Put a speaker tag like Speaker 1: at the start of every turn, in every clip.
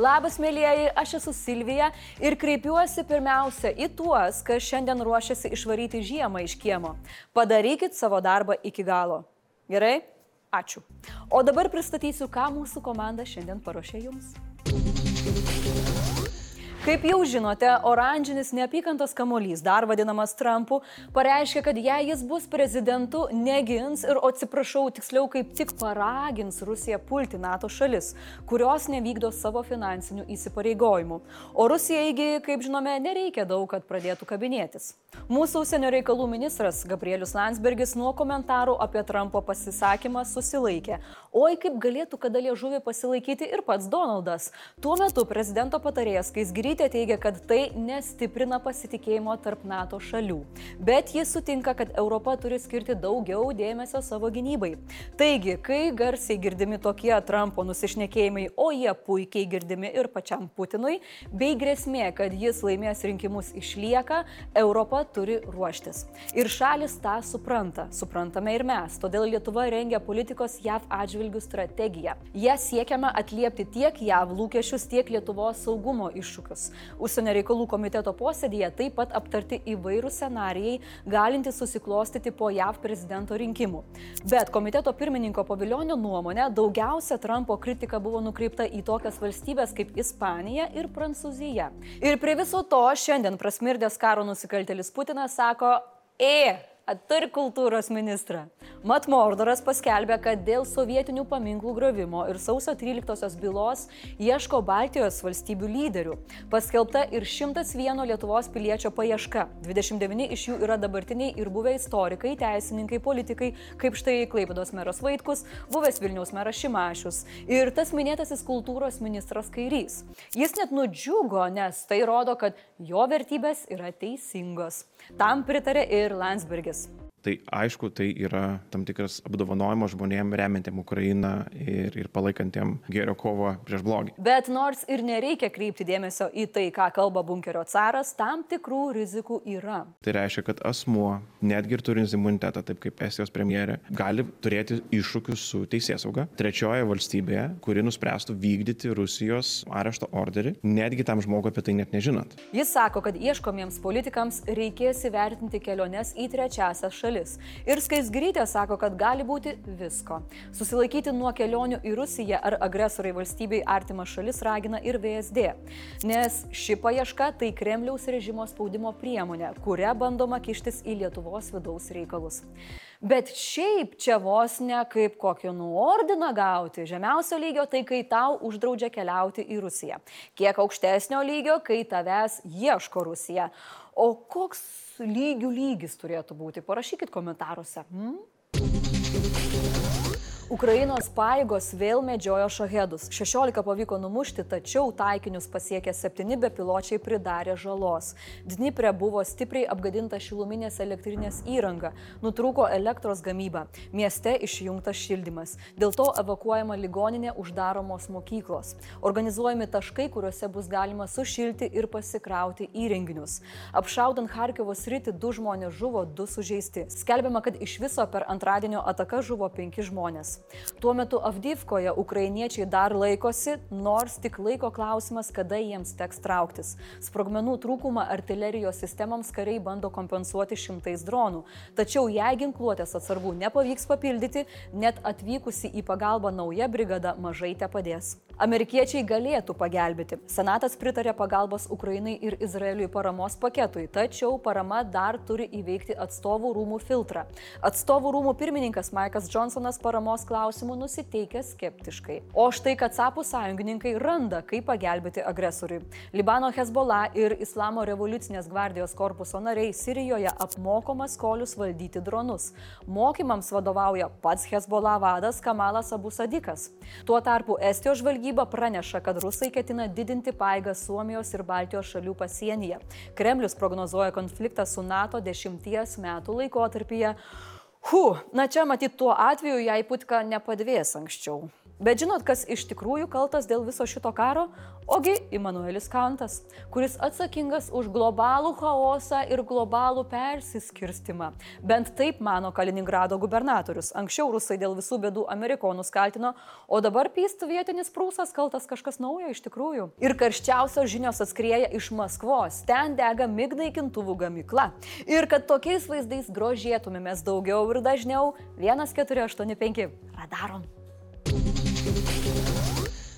Speaker 1: Labas, mėlyjeji, aš esu Silvija ir kreipiuosi pirmiausia į tuos, kas šiandien ruošiasi išvaryti žiemą iš kiemo. Padarykit savo darbą iki galo. Gerai? Ačiū. O dabar pristatysiu, ką mūsų komanda šiandien paruošė jums. Kaip jau žinote, oranžinis neapykantos kamuolys, dar vadinamas Trumpu, pareiškia, kad jei jis bus prezidentu, negins ir, atsiprašau, tiksliau kaip tik paragins Rusiją pulti NATO šalis, kurios nevykdo savo finansinių įsipareigojimų. O Rusijaigi, kaip žinome, nereikia daug, kad pradėtų kabinėtis. Mūsų užsienio reikalų ministras Gabrielius Landsbergis nuo komentarų apie Trumpo pasisakymą susilaikė. Oi, kaip galėtų kada liežuvį pasilaikyti ir pats Donaldas. Tuo metu prezidento patarėjas Kaisgiri Šimonytė teigia, kad tai nestiprina pasitikėjimo tarp NATO šalių, bet jis sutinka, kad Europa turi skirti daugiau dėmesio savo gynybai. Taigi, kai garsiai girdimi tokie Trumpo nusišnekėjimai, o jie puikiai girdimi ir pačiam Putinui, bei grėsmė, kad jis laimės rinkimus išlieka, Europa turi ruoštis. Ir šalis tą supranta, suprantame ir mes, todėl Lietuva rengia politikos JAV atžvilgių strategiją. Ją siekiama atliepti tiek JAV lūkesčius, tiek Lietuvos saugumo iššūkius metus. Užsienio reikalų komiteto posėdėje taip pat aptarti įvairūs scenarijai, galintys susiklostyti po JAV prezidento rinkimų. Bet komiteto pirmininko paviljonio nuomonė daugiausia Trumpo kritika buvo nukreipta į tokias valstybės kaip Ispanija ir Prancūzija. Ir prie viso to šiandien prasmirdęs karo nusikaltelis Putinas sako, E, turi kultūros ministrą. Mat Mordoras paskelbė, kad dėl sovietinių paminklų gravimo ir sausio 13-osios bylos ieško Baltijos valstybių lyderių. Paskelbta ir 101 Lietuvos piliečio paieška. 29 iš jų yra dabartiniai ir buvę istorikai, teisininkai, politikai, kaip štai Klaipados meras Vaitkus, buvęs Vilniaus meras Šimašius ir tas minėtasis kultūros ministras Kairys. Jis net nudžiugo, nes tai rodo, kad jo vertybės yra teisingos. Tam pritarė ir Landsbergis. Thanks.
Speaker 2: Tai aišku, tai yra tam tikras apdovanojimas žmonėm remiantiem Ukrainą ir, ir palaikantiem gėrio kovą prieš blogį.
Speaker 1: Bet nors ir nereikia kreipti dėmesio į tai, ką kalba bunkerio caras, tam tikrų rizikų yra.
Speaker 2: Tai reiškia, kad asmuo, netgi ir turint imunitetą, taip kaip Estijos premjerė, gali turėti iššūkius su teisėsauga trečioje valstybėje, kuri nuspręstų vykdyti Rusijos arešto orderį, netgi tam žmogui apie tai net nežinant.
Speaker 1: Jis sako, kad ieškomiems politikams reikės įvertinti keliones į trečiasias šalis šalis. Ir Skaisgrytė sako, kad gali būti visko. Susilaikyti nuo kelionių į Rusiją ar agresoriai valstybei artimą šalis ragina ir VSD. Nes ši paieška tai Kremliaus režimo spaudimo priemonė, kuria bandoma kištis į Lietuvos vidaus reikalus. Bet šiaip čia vos ne kaip kokį nuordiną gauti. Žemiausio lygio tai kai tau uždraudžia keliauti į Rusiją. Kiek aukštesnio lygio, kai tavęs ieško Rusija. O koks lygių lygis turėtų būti? Parašykit komentaruose. Hmm? Ukrainos paėgos vėl medžiojo šahedus. 16 pavyko numušti, tačiau taikinius pasiekę 7 bepiločiai pridarė žalos. Dnipre buvo stipriai apgadinta šiluminės elektrinės įranga, nutrūko elektros gamyba, mieste išjungtas šildymas. Dėl to evakuojama ligoninė uždaromos mokyklos. Organizuojami taškai, kuriuose bus galima sušilti ir pasikrauti įrenginius. Apšaudant Harkivo sritį, du žmonės žuvo, du sužeisti. Skelbiama, kad iš viso per antradienio ataką žuvo penki žmonės. Tuo metu Avdyvkoje ukrainiečiai dar laikosi, nors tik laiko klausimas, kada jiems teks trauktis. Sprogmenų trūkumą artilerijos sistemoms kariai bando kompensuoti šimtais dronų. Tačiau jei ginkluotės atsargų nepavyks papildyti, net atvykusi į pagalbą nauja brigada mažai te padės. Amerikiečiai galėtų pagelbėti. Senatas pritarė pagalbos Ukrainai ir Izraeliui paramos paketui, tačiau parama dar turi įveikti atstovų rūmų filtrą. Atstovų rūmų pirmininkas Maikas Johnsonas paramos klausimų nusiteikia skeptiškai. O štai, kad sapų sąjungininkai randa, kaip pagelbėti agresoriui. Libano Hezbollah ir Islamo revoliucinės gvardijos korpuso nariai Sirijoje apmoko maskolius valdyti dronus. Mokymams vadovauja pats Hezbollah vadas Kamalas Abu Sadikas. Tuo tarpu Estijos žvalgyba žvalgyba praneša, kad rusai ketina didinti paėgą Suomijos ir Baltijos šalių pasienyje. Kremlius prognozuoja konfliktą su NATO dešimties metų laikotarpyje. Hu, na čia matyt tuo atveju, jei putka nepadvės anksčiau. Bet žinot, kas iš tikrųjų kaltas dėl viso šito karo? Ogi Immanuelis Kantas, kuris atsakingas už globalų chaosą ir globalų persiskirstimą. Bent taip mano Kaliningrado gubernatorius. Anksčiau rusai dėl visų bėdų amerikonus kaltino, o dabar pystų vietinis prūsas kaltas kažkas naujo iš tikrųjų. Ir karščiausios žinios atskrieja iš Maskvos. Ten dega mignaikintuvų gamykla. Ir kad tokiais vaizdais grožėtumėmės daugiau ir dažniau, 1485 radarom.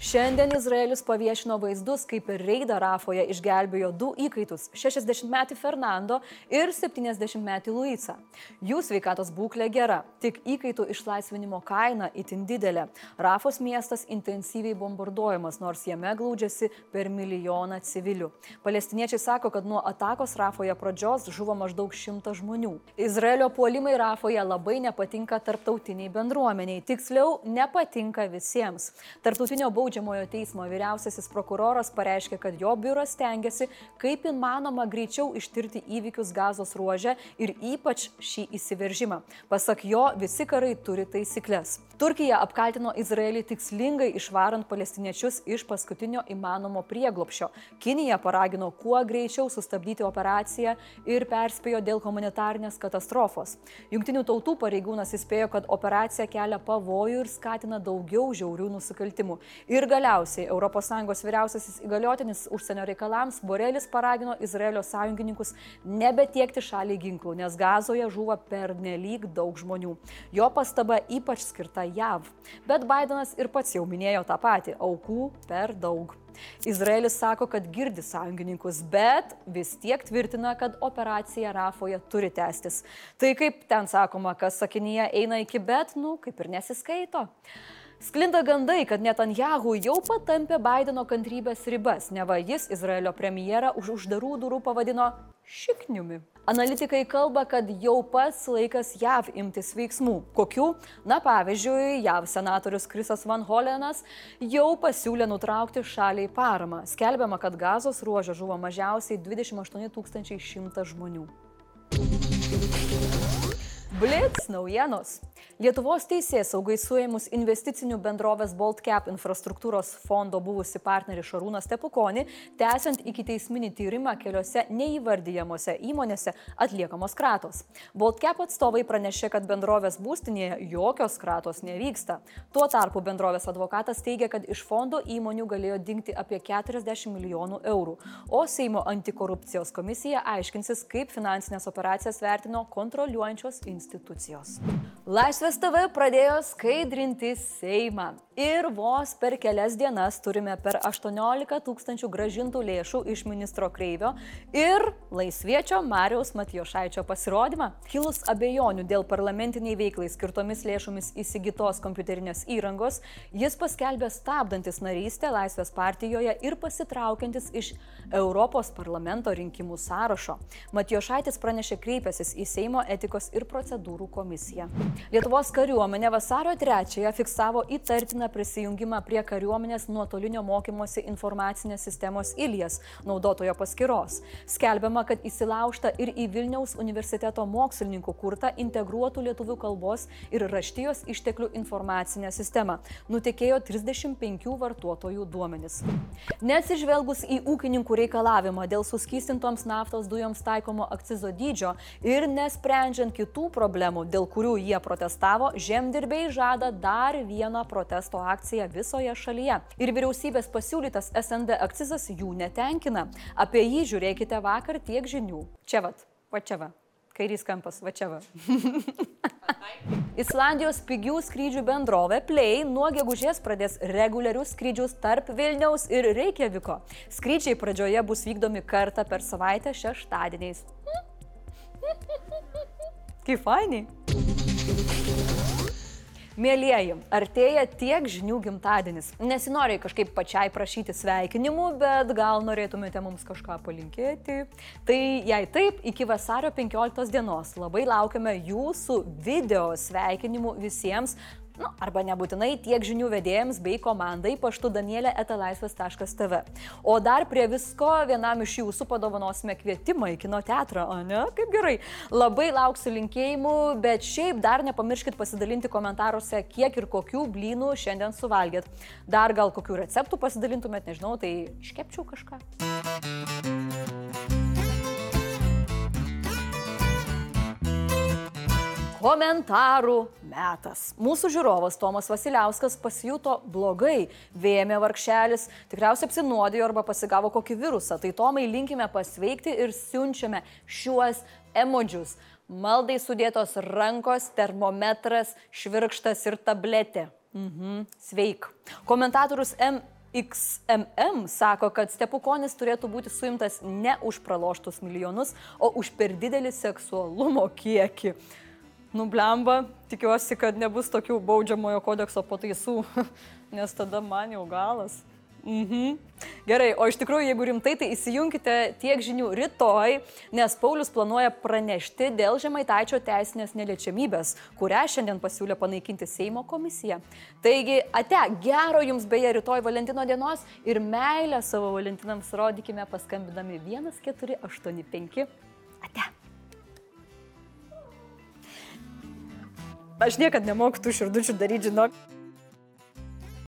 Speaker 1: Šiandien Izraelis paviešino vaizdus, kaip per reidą Rafoje išgelbėjo du įkaitus - 60-metį Fernando ir 70-metį Luisą. Jų sveikatos būklė gera, tik įkaitų išlaisvinimo kaina itin didelė. Rafos miestas intensyviai bombarduojamas, nors jame glaudžiasi per milijoną civilių. Palestiniečiai sako, kad nuo atakos Rafoje pradžios žuvo maždaug šimtas žmonių. Izraelio puolimai Rafoje labai nepatinka tarptautiniai bendruomeniai, tiksliau nepatinka visiems. Tarptautinio baudžiamo baudžiamojo teismo vyriausiasis prokuroras pareiškė, kad jo biuras tengiasi kaip įmanoma greičiau ištirti įvykius gazos ruožę ir ypač šį įsiveržimą. Pasak jo, visi karai turi taisyklės. Turkija apkaltino Izraelį tikslingai išvarant palestiniečius iš paskutinio įmanomo prieglopšio. Kinija paragino kuo greičiau sustabdyti operaciją ir perspėjo dėl humanitarnės katastrofos. Junktinių tautų pareigūnas įspėjo, kad operacija kelia pavojų ir skatina daugiau žiaurių nusikaltimų. Ir galiausiai ES vyriausiasis įgaliotinis užsienio reikalams Borelis paragino Izraelio sąjungininkus nebetiekti šaliai ginklų, nes gazoje žuvo per nelik daug žmonių. Jo pastaba ypač skirta JAV. Bet Bidenas ir pats jau minėjo tą patį - aukų per daug. Izraelis sako, kad girdi sąjungininkus, bet vis tiek tvirtina, kad operacija Rafoje turi tęstis. Tai kaip ten sakoma, kas sakinyje eina iki bet, nu, kaip ir nesiskaito. Sklinda gandai, kad Netanjahu jau patampė Bideno kantrybės ribas, neva jis Izraelio premjerą už uždarų durų pavadino šikniumi. Analitikai kalba, kad jau pats laikas JAV imtis veiksmų. Kokių? Na pavyzdžiui, JAV senatorius Krisas Van Holenas jau pasiūlė nutraukti šaliai paramą. Skelbiama, kad gazos ruožė žuvo mažiausiai 28 100 žmonių. Blitz naujienos. Lietuvos teisės saugai suėmus investicinių bendrovės BaltCap infrastruktūros fondo buvusi partnerį Šarūną Stepukonį, tęsiant iki teisminį tyrimą keliose neįvardyjamose įmonėse atliekamos kratos. BaltCap atstovai pranešė, kad bendrovės būstinėje jokios kratos nevyksta. Tuo tarpu bendrovės advokatas teigia, kad iš fondo įmonių galėjo dingti apie 40 milijonų eurų, o Seimo antikorupcijos komisija aiškinsis, kaip finansinės operacijas vertino kontroliuojančios institucijos. Laisvės TV pradėjo skaidrinti Seimą. Ir vos per kelias dienas turime per 18 tūkstančių gražintų lėšų iš ministro Kreivio ir laisviečio Mariaus Matijošaičio pasirodymą. Kilus abejonių dėl parlamentiniai veiklai skirtomis lėšomis įsigytos kompiuterinės įrangos, jis paskelbė stabdantis narystę Laisvės partijoje ir pasitraukiantis iš Europos parlamento rinkimų sąrašo. Matijošaitis pranešė kreipęsis į Seimo etikos ir procedūrų komisiją. Lietuvos kariuomenė vasario 3-ąją fiksavo įtartiną prisijungimą prie kariuomenės nuotolinio mokymosi informacinės sistemos Ilijas naudotojo paskyros. Skelbiama, kad įsilaužta ir į Vilniaus universiteto mokslininkų kurtą integruotų lietuvių kalbos ir raštijos išteklių informacinę sistemą. Nutekėjo 35 vartotojų duomenys. Neatsižvelgus į ūkininkų reikalavimą dėl suskystintoms naftos dujoms taikomo akcizo dydžio ir nesprendžiant kitų problemų, dėl kurių jie protestavo, žemdirbiai žada dar vieną protesto akciją visoje šalyje. Ir vyriausybės pasiūlytas SND akcizas jų netenkina. Apie jį žiūrėkite vakar tiek žinių. Čia vat, va čia va. Kairys kampas, va čia va. Islandijos pigių skrydžių bendrovė Play nuo gegužės pradės reguliarius skrydžius tarp Vilniaus ir Reikjaviko. Skrydžiai pradžioje bus vykdomi kartą per savaitę šeštadieniais. Kaip fainiai. Mėlyjeji, artėja tiek žinių gimtadienis. Nesinori kažkaip pačiai prašyti sveikinimų, bet gal norėtumėte mums kažką palinkėti. Tai jei taip, iki vasario 15 dienos labai laukiame jūsų video sveikinimų visiems Nu, arba nebūtinai tiek žinių vedėjams bei komandai paštu Danielė etalaisvas.tv. O dar prie visko vienam iš jūsų padovanosime kvietimą į kino teatrą, o ne? Kaip gerai. Labai lauksiu linkėjimų, bet šiaip dar nepamirškit pasidalinti komentaruose, kiek ir kokių blynų šiandien suvalgėt. Dar gal kokių receptų pasidalintumėt, nežinau, tai iškepčiau kažką. Komentarų metas. Mūsų žiūrovas Tomas Vasiliauskas pasijuto blogai, vėmė varkšelis, tikriausiai apsinuodijo arba pasigavo kokį virusą. Tai Tomai linkime pasveikti ir siunčiame šiuos emodžius. Maldai sudėtos rankos, termometras, švirkštas ir tabletė. Mhm, sveik. Komentatorius M. XMM sako, kad stepukonis turėtų būti suimtas ne už praloštus milijonus, o už per didelį seksualumo kiekį. Nublemba, tikiuosi, kad nebus tokių baudžiamojo kodekso pataisų, nes tada man jau galas. Mhm. Gerai, o iš tikrųjų, jeigu rimtai, tai įsijunkite tiek žinių rytoj, nes Paulius planuoja pranešti dėl žemaitaičio teisinės neliečiamybės, kurią šiandien pasiūlė panaikinti Seimo komisija. Taigi, ate, gero jums beje rytoj Valentino dienos ir meilę savo Valentinams rodykime paskambinami 1485. Ate. Aš niekada nemoku tų širdučių daryti, žinok.